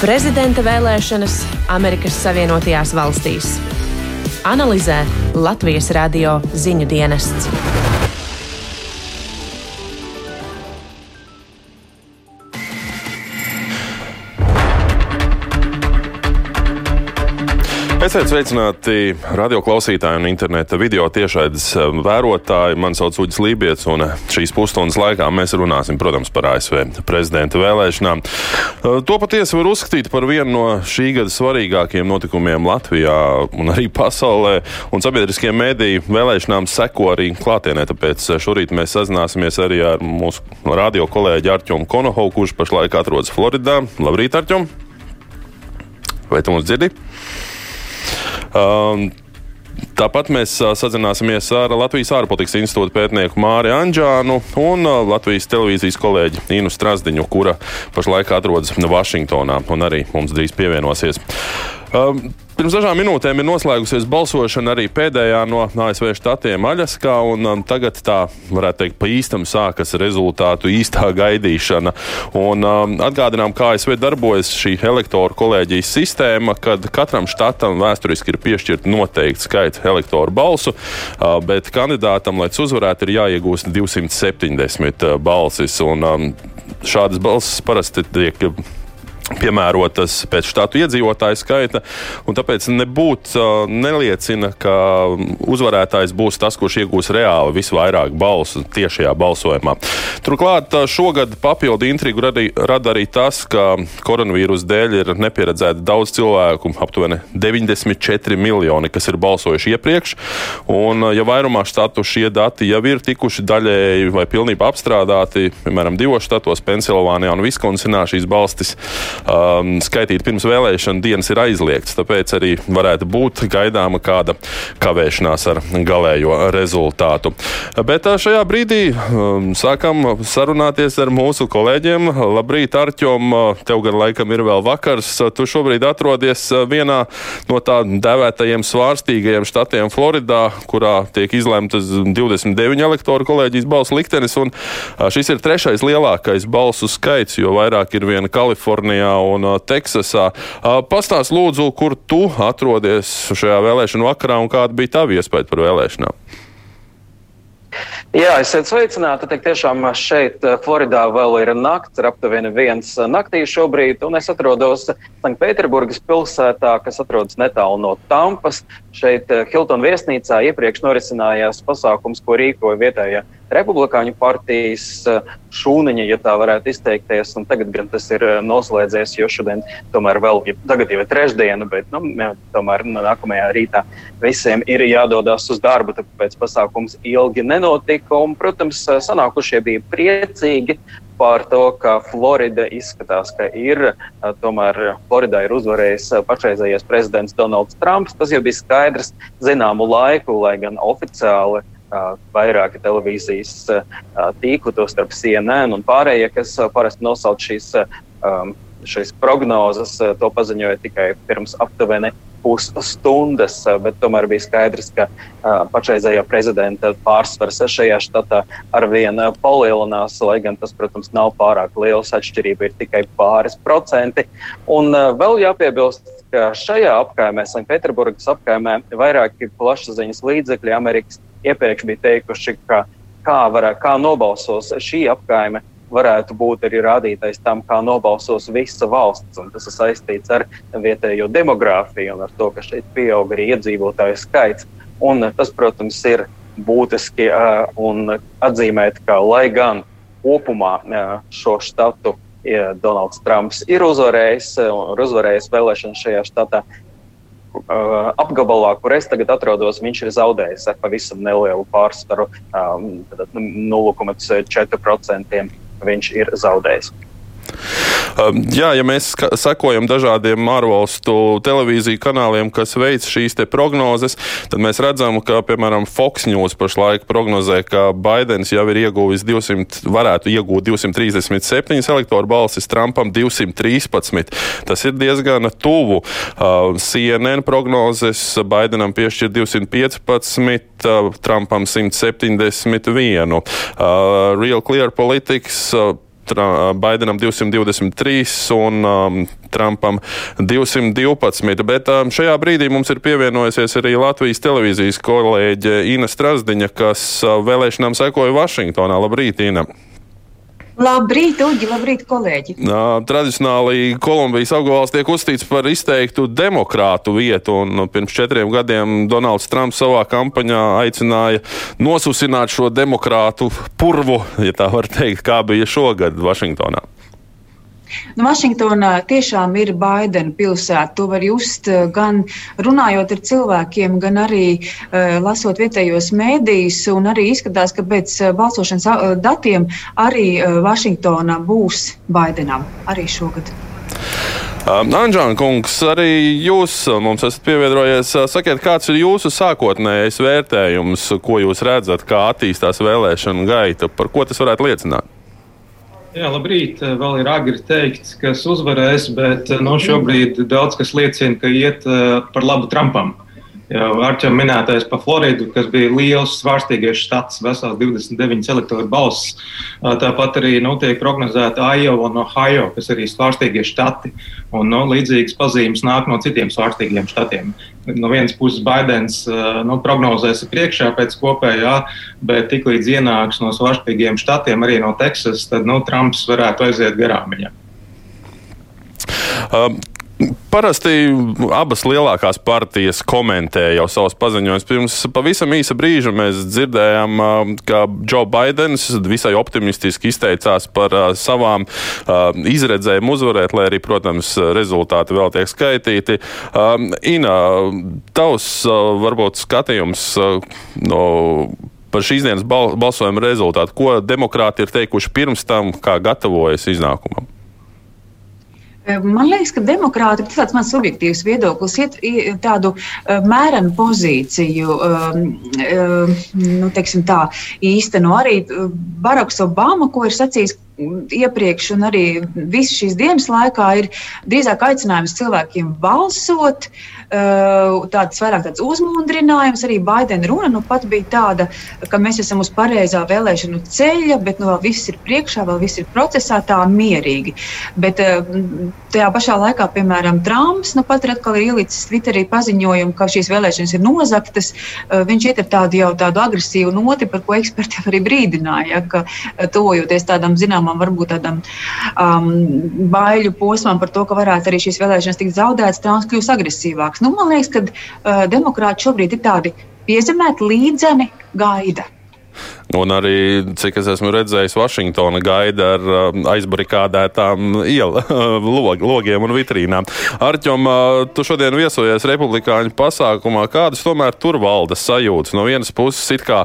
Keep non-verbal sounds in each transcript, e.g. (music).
Prezidenta vēlēšanas Amerikas Savienotajās valstīs. Analizē Latvijas radio ziņu dienests. Esiet sveicināti radio klausītāji un interneta video tiešraides eh, vērotāji. Mani sauc Uģis Lībijams, un eh, šīs pusstundas laikā mēs runāsim, protams, par ASV prezidenta vēlēšanām. Eh, to patiesi var uzskatīt par vienu no šī gada svarīgākajiem notikumiem Latvijā un arī pasaulē. Un sabiedriskie mēdīji vēlēšanām seko arī klātienē, tāpēc šorīt mēs sazināsimies arī ar mūsu radio kolēģi Arķomu Konohovu, kurš pašlaik atrodas Floridā. Labrīt, Arķom! Vai tu mums dzirdi? Um, Tāpat mēs sazināsimies ar Latvijas ārpolitikas institūta pētnieku Māri Anģānu un Latvijas televīzijas kolēģi Inu Strasdiņu, kura pašlaik atrodas Vašingtonā un arī mums drīz pievienosies. Um, Pirms dažām minūtēm ir noslēgusies balsošana arī pēdējā no ASV štatiem Aļaskā, un um, tagad tā, varētu teikt, pa īstam sākas rezultātu īstā (laughs) gaidīšana. Un, um, atgādinām, kā ASV darbojas šī elektoru kolēģijas sistēma, kad katram štatam vēsturiski ir piešķirta noteikti skaits elektoru balsu, uh, bet kandidātam, lai uzvarētu, ir jāiegūst 270 uh, balsis. Un, um, šādas balsis parasti tiek piemērotas pēc štatu iedzīvotāju skaita. Tāpēc nebūt, neliecina, ka uzvarētājs būs tas, kurš iegūs reāli visvairāk balsu tiešajā balsojumā. Turklāt šogad papildu intrigu rada arī tas, ka koronavīrus dēļ ir nepieredzēti daudz cilvēku, aptuveni 94 miljoni, kas ir balsojuši iepriekš. Un, ja vairumā štatu šie dati jau ir tikuši daļēji vai pilnībā apstrādāti, piemēram, divos štatos, Pensilvānijā un Viskonsinā, šīs balstis um, skaitīt pirms vēlēšana dienas ir aizliegts. Tāpēc arī varētu būt gaidāma kāda kavēšanās ar galējo rezultātu. Bet uh, šajā brīdī um, sākam sarunāties ar mūsu kolēģiem. Labrīt, Arķom! Uh, tev gan laikam ir vēl vakars. Uh, tu šobrīd atrodies vienā no tā devētajiem svārstīgajiem štatiem Floridā, kurā tiek izlemtas 29 elektoru kolēģijas balsu liktenis. Un šis ir trešais lielākais balsu skaits, jo vairāk ir viena Kalifornijā un uh, Teksasā. Uh, Pastāst lūdzu, kur tu atrodies šajā vēlēšanu vakarā un kāda bija tava iespēja par vēlēšanām? Jā, esiet sveicināti. Tik tiešām šeit, uh, Floridā, vēl ir nakts, ir aptuveni viens naktī šobrīd, un es atrodos Sanktpēterburgas pilsētā, kas atrodas netālu no Tampas. Šeit Hilton viesnīcā iepriekš norisinājās pasākums, ko rīkoja vietējā. Republikāņu partijas eh, šūniņa, ja tā varētu izteikties. Tagad gan tas ir eh, noslēdzies, jo šodien tomēr vēl, ja tagad jau ir trešdiena, bet nu, tomēr nākamajā rītā visiem ir jādodas uz darbu, tāpēc pasākums ilgi nenotika. Un, protams, sanākušie bija priecīgi par to, ka Florida izskatās, ka ir tomēr Floridā ir uzvarējis pašreizējais prezidents Donalds Trumps. Tas jau bija skaidrs zināmu laiku, lai gan oficiāli vairāki televīzijas tīkli, tostarp CNN un pārējie, kas parasti nosauc šīs, šīs prognozes, to paziņoja tikai pirms aptuveni pusstundas, bet tomēr bija skaidrs, ka uh, pašreizējā prezidenta pārsvars šajā štatā arvien palielinās, lai gan tas, protams, nav pārāk liels. Atšķirība ir tikai pāris procenti. Un uh, vēl jāpiebilst, ka šajā apkaimē, Sanktpēterburgas apkaimē, vairāki plašsaziņas līdzekļi Amerikas iepriekš bija teikuši, ka kā, varē, kā nobalsos šī apkaime, varētu būt arī rādītājs tam, kā nobalsos visa valsts. Tas ir saistīts ar vietējo demogrāfiju un ar to, ka šeit pieaug arī iedzīvotāju skaits. Un tas, protams, ir būtiski uh, un atzīmēt, ka lai gan kopumā uh, šo štatu ja Donalds Trumps ir uzvarējis un uzvarējis vēlēšanas šajā štatā, Uh, apgabalā, kur es tagad atrodos, viņš ir zaudējis ar pavisam nelielu pārsvaru, um, 0,4% viņš ir zaudējis. Um, jā, ja mēs sekojam dažādiem ārvalstu televīziju kanāliem, kas veic šīs prognozes, tad mēs redzam, ka, piemēram, Fox News pašlaik prognozē, ka Baidens jau ir ieguvis 200, varētu iegūt 237 elektoru balsis, Trumpam 213. Tas ir diezgan tuvu. Uh, CNN prognozes Baidenam piešķir 215, uh, Trumpam 171. Uh, Real Clear Politics Baidenam 223 un um, Trumpam 212. Bet um, šajā brīdī mums ir pievienojusies arī Latvijas televīzijas kolēģe Ina Strasdiņa, kas uh, vēlēšanām sekoja Vašingtonā. Labrīt, Ina! Labrīt, Uģi, labrīt, kolēģi! Tradicionāli Kolumbijas apgabals tiek uzstīts par izteiktu demokrātu vietu, un nu, pirms četriem gadiem Donalds Trumps savā kampaņā aicināja nosusināt šo demokrātu purvu, ja tā var teikt, kā bija šogad Vašingtonā. Nu, Vašingtonā tiešām ir Baidena pilsēta. To var just eh, gan runājot ar cilvēkiem, gan arī uh, lasot vietējos mēdījus. Arī izskatās, ka pēc uh, balsošanas datiem arī uh, Vašingtonā būs Baidenam arī šogad. Anģēna kungs, arī jūs mums esat pievienojies. Sakiet, kāds ir jūsu sākotnējais vērtējums, ko jūs redzat, kā attīstās vēlēšana gaita, par ko tas varētu liecināt? Jā, labrīt. Vēl ir agri teikt, kas uzvarēs, bet no šobrīd daudz kas liecina, ka iet par labu Trumpam. Jau Arčēna minētais par Floridu, kas bija liels svārstīgais štats, vesels 29 elektoru balss. Tāpat arī nu, tiek prognozēta Iowa un Ohio, kas arī svārstīgie štati. Un, nu, līdzīgas pazīmes nāk no citiem svārstīgiem štatiem. No vienas puses, Baidens nu, prognozēs priekšā pēc kopējā, bet tiklīdz ienāks no svārstīgiem štatiem, arī no Teksas, tad nu, Trumps varētu aiziet garām viņam. Um, Parasti abas lielākās partijas komentē jau savus paziņojumus. Pirms pavisam īsa brīža mēs dzirdējām, ka Joe Bidenis visai optimistiski izteicās par savām izredzēm uzvarēt, lai arī, protams, rezultāti vēl tiek skaitīti. Ina, tavs varbūt skatījums no par šīs dienas balsojuma rezultātu. Ko demokrāti ir teikuši pirms tam, kā gatavojas iznākumam? Man liekas, ka demokrāti, tas tāds mans subjektīvs viedoklis, iet tādu mērenu pozīciju, nu, teiksim tā, īsteno arī Baraks Obama, ko ir sacījis iepriekš, un arī visas šīs dienas laikā ir drīzāk aicinājums cilvēkiem balsot. Tāds vairāk tāds uzmundrinājums, arī Baidena runa nu pat bija tāda, ka mēs esam uz pareizā vēlēšanu ceļa, bet nu, vēl viss ir priekšā, vēl viss ir procesā, tā mierīgi. Bet tajā pašā laikā, piemēram, Trumps nu pat ir atkal ielicis Twitterī paziņojumu, ka šīs vēlēšanas ir nozaktas. Viņš iet ar tādu jau tādu agresīvu noti, par ko eksperti arī brīdināja, ka tuvojoties tādam zināmam, varbūt tādam um, baiļu posmam par to, ka varētu arī šīs vēlēšanas tikt zaudētas, Trumps kļūs agresīvāks. Nu, man liekas, ka uh, demokrāti šobrīd ir tādi piezemēti, līdzeni gaida. Un arī, cik es esmu redzējis, Vašingtona gaida ar um, aizbarikādētām iela (laughs) log, logiem un vitrīnām. Arķom, uh, tu šodien viesojies republikāņu pasākumā. Kādas tomēr tur valda sajūtas? No vienas puses, it kā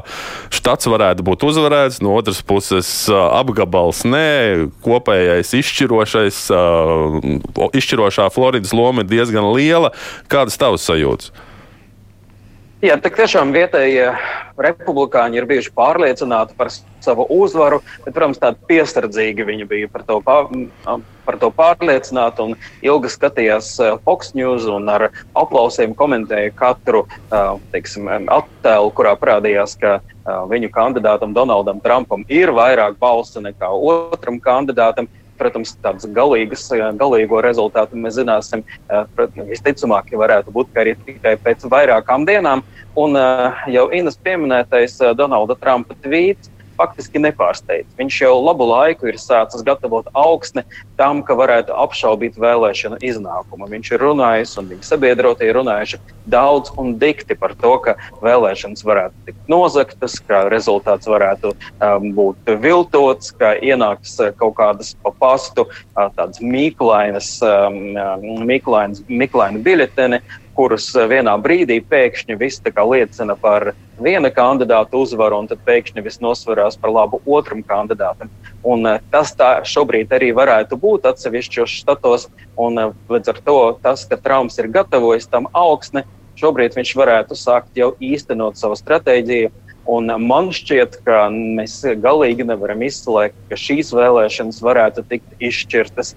štats varētu būt uzvarēts, no otras puses, uh, apgabals nē, kopējais izšķirošais, uh, izšķirošā Floridas loma ir diezgan liela. Kādas tavas sajūtas? Jā, tā tiešām vietējie republikāņi ir bijuši pārliecināti par savu uzvaru, bet, protams, tādi piesardzīgi viņi bija par to, pār, par to pārliecināti un ilgi skatījās Fox News un ar aplausiem komentēja katru teiksim, attēlu, kurā parādījās, ka viņu kandidātam Donaldam Trumpam ir vairāk balsu nekā otram kandidātam protams, tādas galīgas, galīgo rezultātu mēs zināsim. Protams, visticamāk, ja varētu būt arī tikai pēc vairākām dienām. Un jau Inas pieminētais Donalda Trumpa tvīts faktiski nepārsteidz. Viņš jau labu laiku ir sācis gatavot augsni tam, ka varētu apšaubīt vēlēšanu iznākumu. Viņš ir runājis, un viņa sabiedrotie ir runājuši daudz un dikti par to, ka vēlēšanas varētu tikt nozagtas, ka rezultāts varētu um, būt viltots, ka ienāks uh, kaut kādas pa pastu uh, tādas mīklainas, um, mīklainas, mīklaini biļeteni, kurus eh, vienā brīdī pēkšņi viss liecina par viena kandidāta uzvaru, un tad pēkšņi viss nosverās par labu otram kandidātam. Un, eh, tas tā šobrīd arī varētu būt atsevišķos štatos, un eh, līdz ar to tas, ka Trumps ir gatavojis tam augsni, šobrīd viņš varētu sākt jau īstenot savu stratēģiju. Un man šķiet, ka mēs galīgi nevaram izslēgt, ka šīs vēlēšanas varētu tikt izšķirtas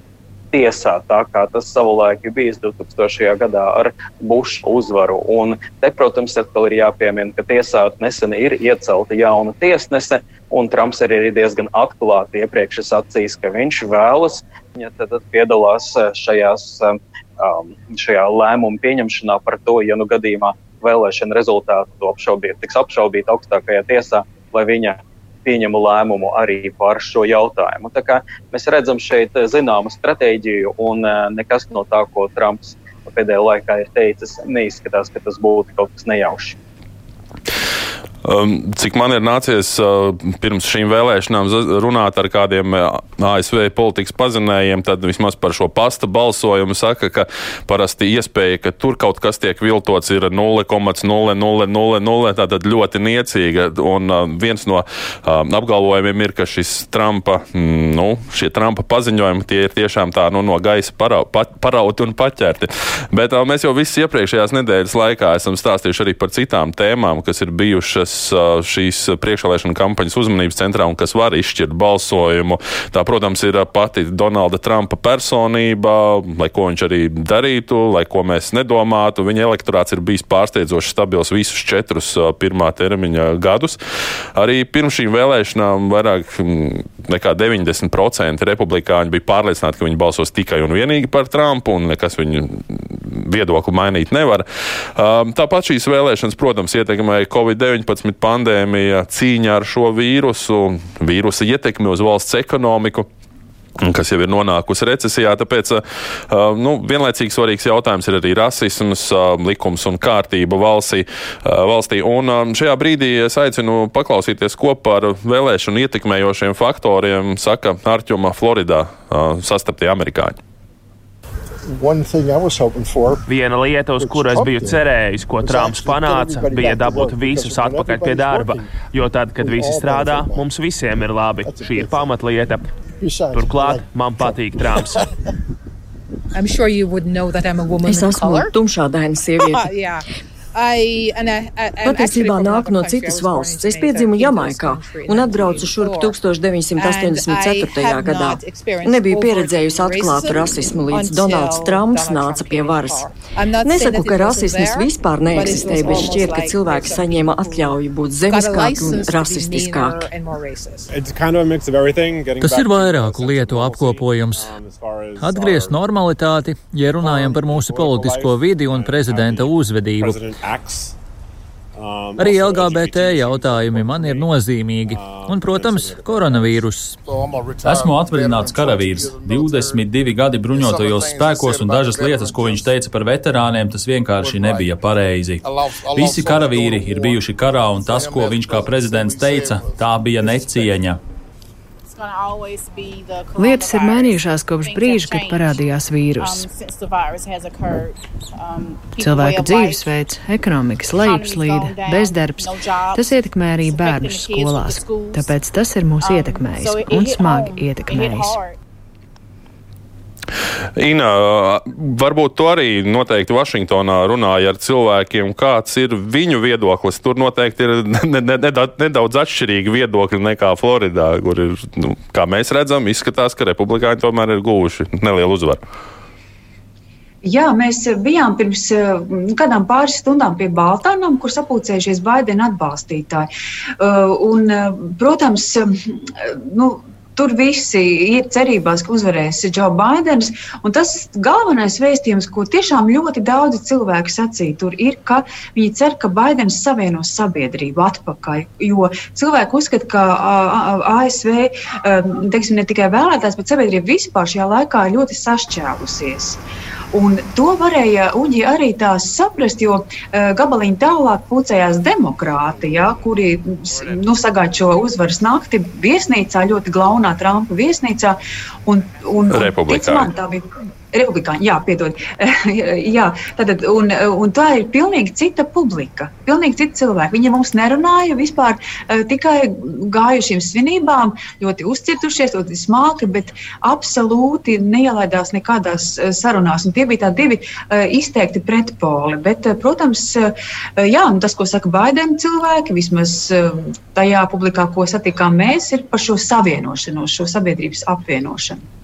tiesāt, tā kā tas savulaik ir bijis 2000. gadā ar Buša uzvaru. Un te, protams, atkal ir jāpiemina, ka tiesā nesen ir iecelta jauna tiesnese, un Trumps arī ir diezgan atklāti iepriekš sacījis, ka viņš vēlas, ja tad, tad piedalās šajās, um, šajā lēmumu pieņemšanā par to, ja nu gadījumā vēlēšana rezultātu apšaubīt, tiks apšaubīt augstākajā tiesā, vai viņa pieņemu lēmumu arī par šo jautājumu. Mēs redzam šeit zināmu stratēģiju, un eh, nekas no tā, ko Trumps pēdējā laikā ir teicis, neizskatās, ka tas būtu kaut kas nejaušs. Um, cik man ir nācies uh, pirms šīm vēlēšanām runāt ar kādiem uh, ASV politikas pazinējiem, tad vismaz par šo pasta balsojumu saka, ka parasti iespēja, ka tur kaut kas tiek viltots, ir 0,0000, tātad ļoti niecīga. Un uh, viens no um, apgalvojumiem ir, ka šis Trumpa, mm, nu, šie Trumpa paziņojumi tie ir tiešām tā nu, no gaisa parau, pa, parauti un paķerti. Bet mēs jau visas iepriekšējās nedēļas laikā esam stāstījuši arī par citām tēmām, kas ir bijušas kas šīs priekšvēlēšana kampaņas uzmanības centrā un kas var izšķirt balsojumu. Tā, protams, ir pati Donalda Trumpa personība, lai ko viņš arī darītu, lai ko mēs nedomātu. Viņa elektorāts ir bijis pārsteidzoši stabils visus četrus pirmā termiņa gadus. Arī pirms šīm vēlēšanām vairāk nekā 90% republikāņi bija pārliecināti, ka viņi balsos tikai un vienīgi par Trumpu un nekas viņu viedokli mainīt nevar. Tāpat šīs vēlēšanas, protams, ietekmēja Covid-19 pandēmija, cīņa ar šo vīrusu, vīrusa ietekmi uz valsts ekonomiku kas jau ir nonākusi recesijā. Tāpēc nu, vienlaicīgi svarīgs jautājums ir arī rasisms, likums un kārtība valstī. valstī. Un šajā brīdī es aicinu paklausīties kopā ar vēlēšanu ietekmējošiem faktoriem, saka Arķuma Floridā sastaptie amerikāņi. Viena lieta, uz kuru es biju cerējis, ko Trumps panāca, bija dabūt visus atpakaļ pie darba. Jo tad, kad visi strādā, mums visiem ir labi. Šī ir pamatlieta. Turklāt man patīk Trumps. (laughs) Es esmu tumšādaina sieviete. (laughs) Patiesībā nāku no citas valsts. Es piedzimu Jamaikā un atbraucu šurp 1984. gadā. Nebiju pieredzējusi atklātu rasismu līdz Donalds Trumps nāca pie varas. Nesaku, ka rasisms vispār neeksistē, bet šķiet, ka cilvēki saņēma atļauju būt zemiskāki un rasistiskāki. Tas ir vairāku lietu apkopojums. Atgriezt normalitāti, ja runājam par mūsu politisko vidi un prezidenta uzvedību. Arī LGBT jautājumi man ir nozīmīgi, un, protams, koronavīruss. Esmu atvaļināts karavīrs, 22 gadi bruņotajos spēkos, un dažas lietas, ko viņš teica par veterāniem, tas vienkārši nebija pareizi. Visi karavīri ir bijuši karā, un tas, ko viņš kā prezidents teica, tā bija necieņa. Lietas ir mainījušās kopš brīža, kad parādījās vīruss. Um, Cilvēka dzīvesveids, ekonomikas lejupslīde, bezdarbs - tas ietekmē arī bērnus skolās. Tāpēc tas ir mūs um, ietekmējis un smagi ietekmējis. Ina, varbūt tu arī noteikti Vašingtonā runāji ar cilvēkiem, kāds ir viņu viedoklis. Tur noteikti ir (laughs) nedaudz, nedaudz atšķirīgi viedokļi nekā Floridā, kur ir, nu, kā mēs redzam, izskatās, ka republikāņi tomēr ir guvuši nelielu uzvaru. Jā, mēs bijām pirms nu, kādām pāris stundām pie Baltānām, kur sapulcējušies Baidena atbalstītāji. Uh, un, protams, nu, Tur visi ir cerībās, ka uzvarēs Džo Baidens. Tas galvenais vēstījums, ko tiešām ļoti daudzi cilvēki sacīja, tur ir, ka viņi cer, ka Baidens savienos sabiedrību atpakaļ. Jo cilvēki uzskata, ka ASV teiksim, ne tikai vēlētājs, bet sabiedrība vispār šajā laikā ir ļoti sašķēlusies. Un to varēja Uģi arī tā saprast, jo uh, gabaliņi tālāk pulcējās demokrātija, kuri nu, sagāja šo uzvaras nakti viesnīcā, ļoti glaunā Trumpa viesnīcā. Un, un, Republikāņi. Man, tā bija Republikāņi, jā, piedod. (laughs) jā, tātad, un, un tā ir pilnīgi cita publika, pilnīgi cita cilvēka. Viņi mums nerunāja vispār uh, tikai gājušiem svinībām, ļoti uzcietušies, ļoti smalki, bet absolūti neielaidās nekādās uh, sarunās. Un tie bija tādi divi uh, izteikti pretpoli. Bet, protams, jā, tas, ko saka Baidena cilvēki, vismaz tajā publikā, ko satikām mēs, ir par šo savienošanos, šo sabiedrības apvienošanu.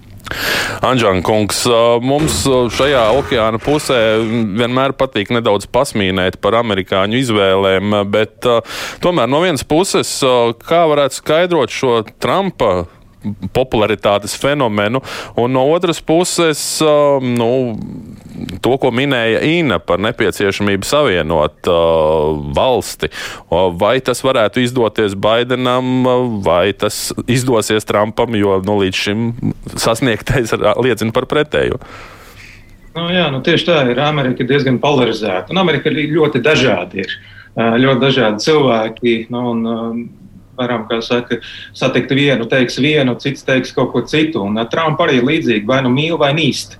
Anģēna kungs, mums šajā okeāna pusē vienmēr patīk nedaudz pasmīnēt par amerikāņu izvēlēm, bet tomēr no vienas puses, kā varētu skaidrot šo Trumpa popularitātes fenomenu, un no otras puses, nu, to, ko minēja Inna par nepieciešamību savienot uh, valsti. Vai tas varētu izdoties Baidenam, vai tas izdosies Trumpam, jo nu, līdz šim sasniegtais liecina par pretējo. Nu, jā, nu, tieši tā ir. Amerika ir diezgan polarizēta. Un Amerika ļoti dažādi. Ir. Ļoti dažādi cilvēki. Nu, un, varam, saka, satikt vienu, teiks vienu, cits teiks kaut ko citu. Un Trumpa arī ir līdzīgi, vai nu mīl, vai nīst.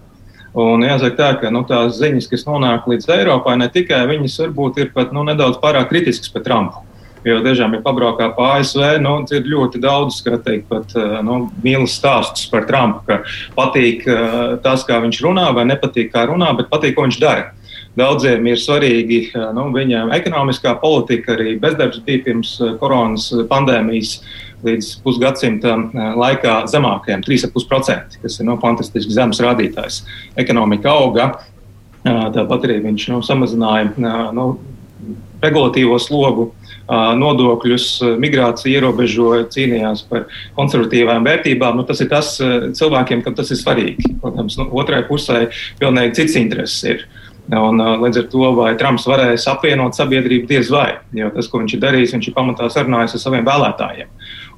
Un jāsaka tā, ka nu, tās ziņas, kas nonāk līdz Eiropai, ne tikai viņas varbūt ir pat nu, nedaudz pārāk kritiskas pret Trumpu. Jo dažām ir pabraukā pa ASV, nu, ir ļoti daudz, kā teikt, pat nu, mīlestības stāstus par Trumpu, ka patīk uh, tas, kā viņš runā, vai nepatīk, kā runā, bet patīk, ko viņš dara. Daudziem ir svarīgi nu, viņa ekonomiskā politika, arī bezdarbs bija pirms koronas pandēmijas līdz pusgadsimta laikā zemākajiem, 3,5%, kas ir nu, fantastiski zems rādītājs. Ekonomika auga, tāpat arī viņš nu, samazināja nu, regulatīvo slogu, nodokļus, migrāciju ierobežoja, cīnījās par konservatīvām vērtībām. Nu, tas ir tas cilvēkiem, kam tas ir svarīgi. Protams, nu, otrai pusē pilnīgi cits intereses ir. Un, līdz ar to, vai Trumps varēs apvienot sabiedrību, diez vai. Jo tas, ko viņš ir darījis, viņš ir pamatā sarunājis ar saviem vēlētājiem.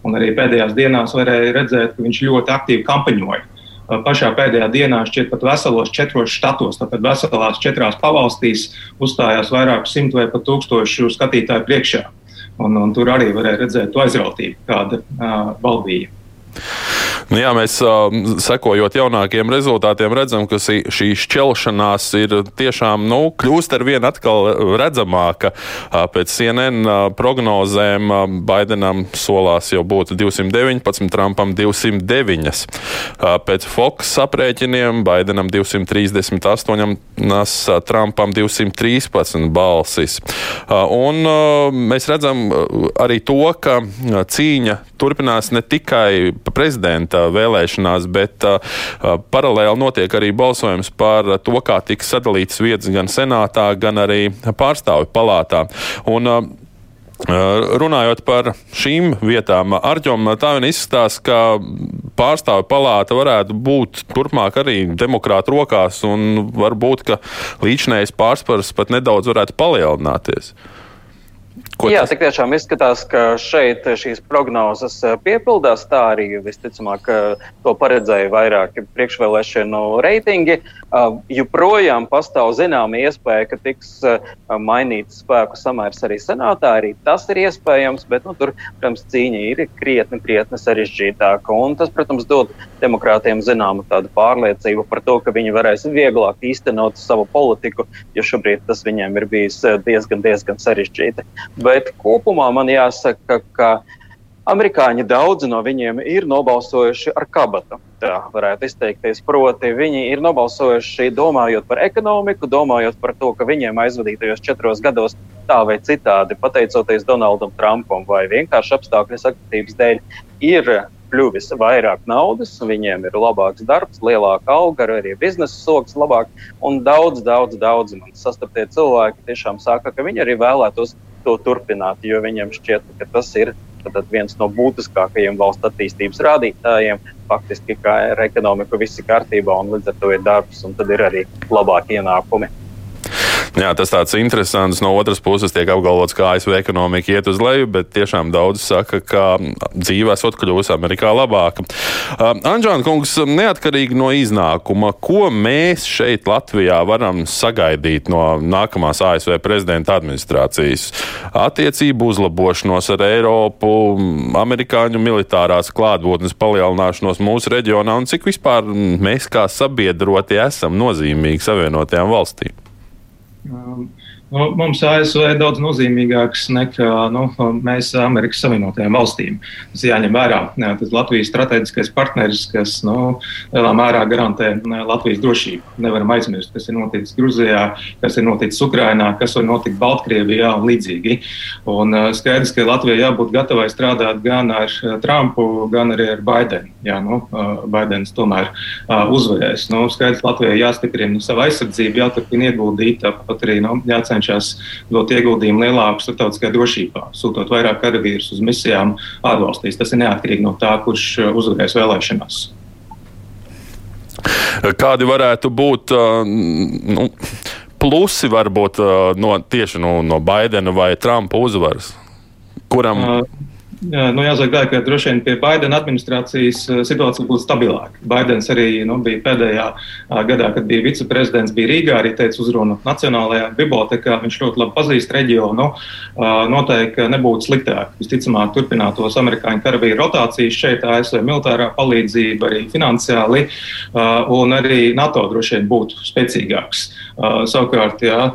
Un arī pēdējās dienās varēja redzēt, ka viņš ļoti aktīvi kampaņoja. Pašā pēdējā dienā šķiet pat veselos četros štatos, tātad veselās četrās pavalstīs uzstājās vairāk simt vai pat tūkstošu skatītāju priekšā. Un, un tur arī varēja redzēt to aizrautību, kāda uh, valdīja. Nu, jā, mēs sekojot jaunākiem rezultātiem, redzam, ka šī šķelšanās ir tiešām nu, kļūst ar vien atkal redzamāka. Pēc CNN prognozēm Baidenam solās jau būt 219, Trumpam 209. Uh, pēc Fox aprēķiniem Baidenam 238, nas, uh, Trumpam 213 balsis. Un mēs redzam arī to, ka cīņa turpinās ne tikai prezidenta vēlēšanās, bet uh, uh, paralēli notiek arī balsojums par to, kā tiks sadalītas vietas gan senātā, gan arī pārstāvju palātā. Un, uh, Runājot par šīm vietām, Arģom, tā vien izskatās, ka pārstāvju palāta varētu būt turpmāk arī demokrātu rokās, un varbūt, ka līdzinējais pārspars pat nedaudz varētu palielināties. Ko Jā, tik tiešām izskatās, ka šeit šīs prognozes eh, piepildās. Tā arī visticamāk to paredzēja vairāki priekšvēlēšanu reitingi. Uh, joprojām pastāv zināma iespēja, ka tiks uh, mainīts spēku samērs arī senātā. Arī tas ir iespējams, bet nu, tur, protams, cīņa ir krietni, krietni sarežģītāka. Un tas, protams, dod demokrātiem zināmu tādu pārliecību par to, ka viņi varēs vieglāk īstenot savu politiku, jo šobrīd tas viņiem ir bijis diezgan, diezgan sarežģīti. Bet kopumā man jāsaka, ka amerikāņi daudzi no viņiem ir nobalsojuši ar kabatu. Tā varētu izteikties. Proti, viņi ir nobalsojuši domājot par ekonomiku, domājot par to, ka viņiem aizvadītajos četros gados tā vai citādi, pateicoties Donaldam Trumpam vai vienkārši apstākļu sakritības dēļ, ir kļuvis vairāk naudas, viņiem ir labāks darbs, lielāka alga, arī biznesa soks labāk. Un daudz, daudz, daudz man sastaptie cilvēki tiešām saka, ka viņi arī vēlētos to turpināt, jo viņiem šķiet, ka tas ir viens no būtiskākajiem valsts attīstības rādītājiem. Faktiski, kā ar ekonomiku viss ir kārtībā, un līdz ar to ir darbs, un tad ir arī labāki ienākumi. Jā, tas tāds interesants. No otras puses tiek apgalvots, ka ASV ekonomika iet uz leju, bet tiešām daudz saka, ka dzīve esot kļuvusi Amerikā labāka. Uh, Anģēna kungs, neatkarīgi no iznākuma, ko mēs šeit Latvijā varam sagaidīt no nākamās ASV prezidenta administrācijas? Attiecību uzlabošanos ar Eiropu, amerikāņu militārās klātbūtnes palielināšanos mūsu reģionā un cik vispār mēs kā sabiedrotie esam nozīmīgi Savienotajām valstīm? Um, Nu, mums ASV ir daudz nozīmīgāks nekā nu, mēs Amerikas Savienotajām valstīm. Tas jāņem vērā. Jā, tas Latvijas strateģiskais partneris, kas nu, lielā mērā garantē Latvijas drošību. Nevaram aizmirst, kas ir noticis Gruzijā, kas ir noticis Ukrainā, kas var notikt Baltkrievijā un līdzīgi. Un, skaidrs, ka Latvijai jābūt gatavai strādāt gan ar Trumpu, gan arī ar Baidenu. Jā, nu, Baidens tomēr uzvarēs. Nu, skaidrs, Latvijai jāstiprina savu aizsardzību, jāturpina ieguldīt, tāpat arī nu, jācenšas cenšas dot ieguldījumu lielāku starptautiskajā drošībā, sūtot vairāk karavīrus uz misijām ārvalstīs. Tas ir neatkarīgi no tā, kurš uh, uzvarēs vēlēšanās. Kādi varētu būt uh, nu, plusi varbūt uh, no, tieši no, no Baidena vai Trumpa uzvaras? Kuram? Uh, nu jāsaka, ka droši vien pie Baidena administrācijas situācija būtu stabilāka. Baidens arī nu, bija pēdējā gadā, kad bija viceprezidents, bija Rīgā, arī teica uzrunu Nacionālajā bibliotekā. Viņš ļoti labi pazīst reģionu. Noteikti nebūtu sliktāk. Visticamāk, turpinātos amerikāņu karavīru rotācijas šeit, ASV militārā palīdzība, arī finansiāli, un arī NATO droši vien būtu spēcīgāks. Savukārt, ja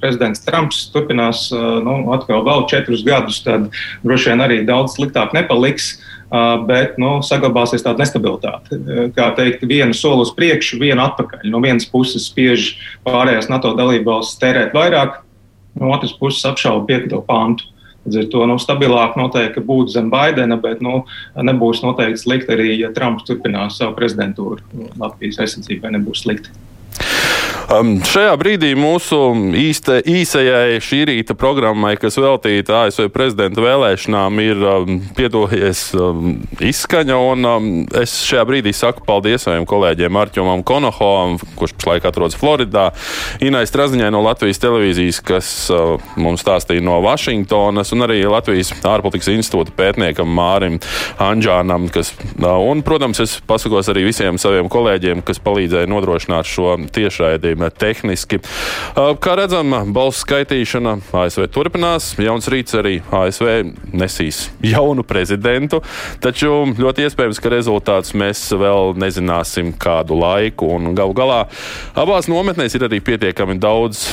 prezidents Trumps turpinās nu, atkal vēl četrus gadus, tad droši vien arī daudz sliktāk nepaliks. Uh, bet nu, saglabāsies tāda nestabilitāte. Uh, kā teikt, vienu soli uz priekšu, vienu atpakaļ. No vienas puses spiež pārējās NATO dalībvalstis tērēt vairāk, no otras puses apšauba piekto pantu. Līdz ar to nu, stabilāk noteikti būtu zem Baidena, bet nu, nebūs noteikti slikti arī, ja Trumps turpinās savu prezidentūru. Latvijas aizsardzībai nebūs slikti. Um, šajā brīdī mūsu īsta, īsajai šī rīta programmai, kas veltīta ASV prezidenta vēlēšanām, ir um, piedojies um, izskaņa. Un, um, es šajā brīdī saku paldies saviem kolēģiem Arčumam Konohovam, kurš pašlaik atrodas Floridā, Inai Straziņai no Latvijas televīzijas, kas uh, mums stāstīja no Vašingtonas, un arī Latvijas ārpolitikas institūta pētniekam Mārim Anģānam. Kas, uh, un, protams, es pasakos arī visiem saviem kolēģiem, kas palīdzēja nodrošināt šo tiešraidību tehniski. Kā redzam, balsu skaitīšana ASV turpinās. Jauns rīts arī ASV nesīs jaunu prezidentu, taču ļoti iespējams, ka rezultātus mēs vēl nezināsim kādu laiku. Galu galā abās nometnēs ir arī pietiekami daudz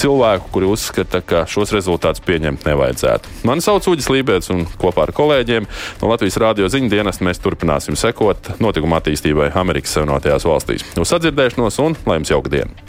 cilvēku, kuri uzskata, ka šos rezultātus pieņemt nevajadzētu. Mani sauc Uģis Lībēts un kopā ar kolēģiem no Latvijas Rādio ziņu dienas mēs turpināsim sekot notikuma attīstībai Amerikas Savienotajās valstīs. Uz sadzirdēšanos un lai jums jauka diena!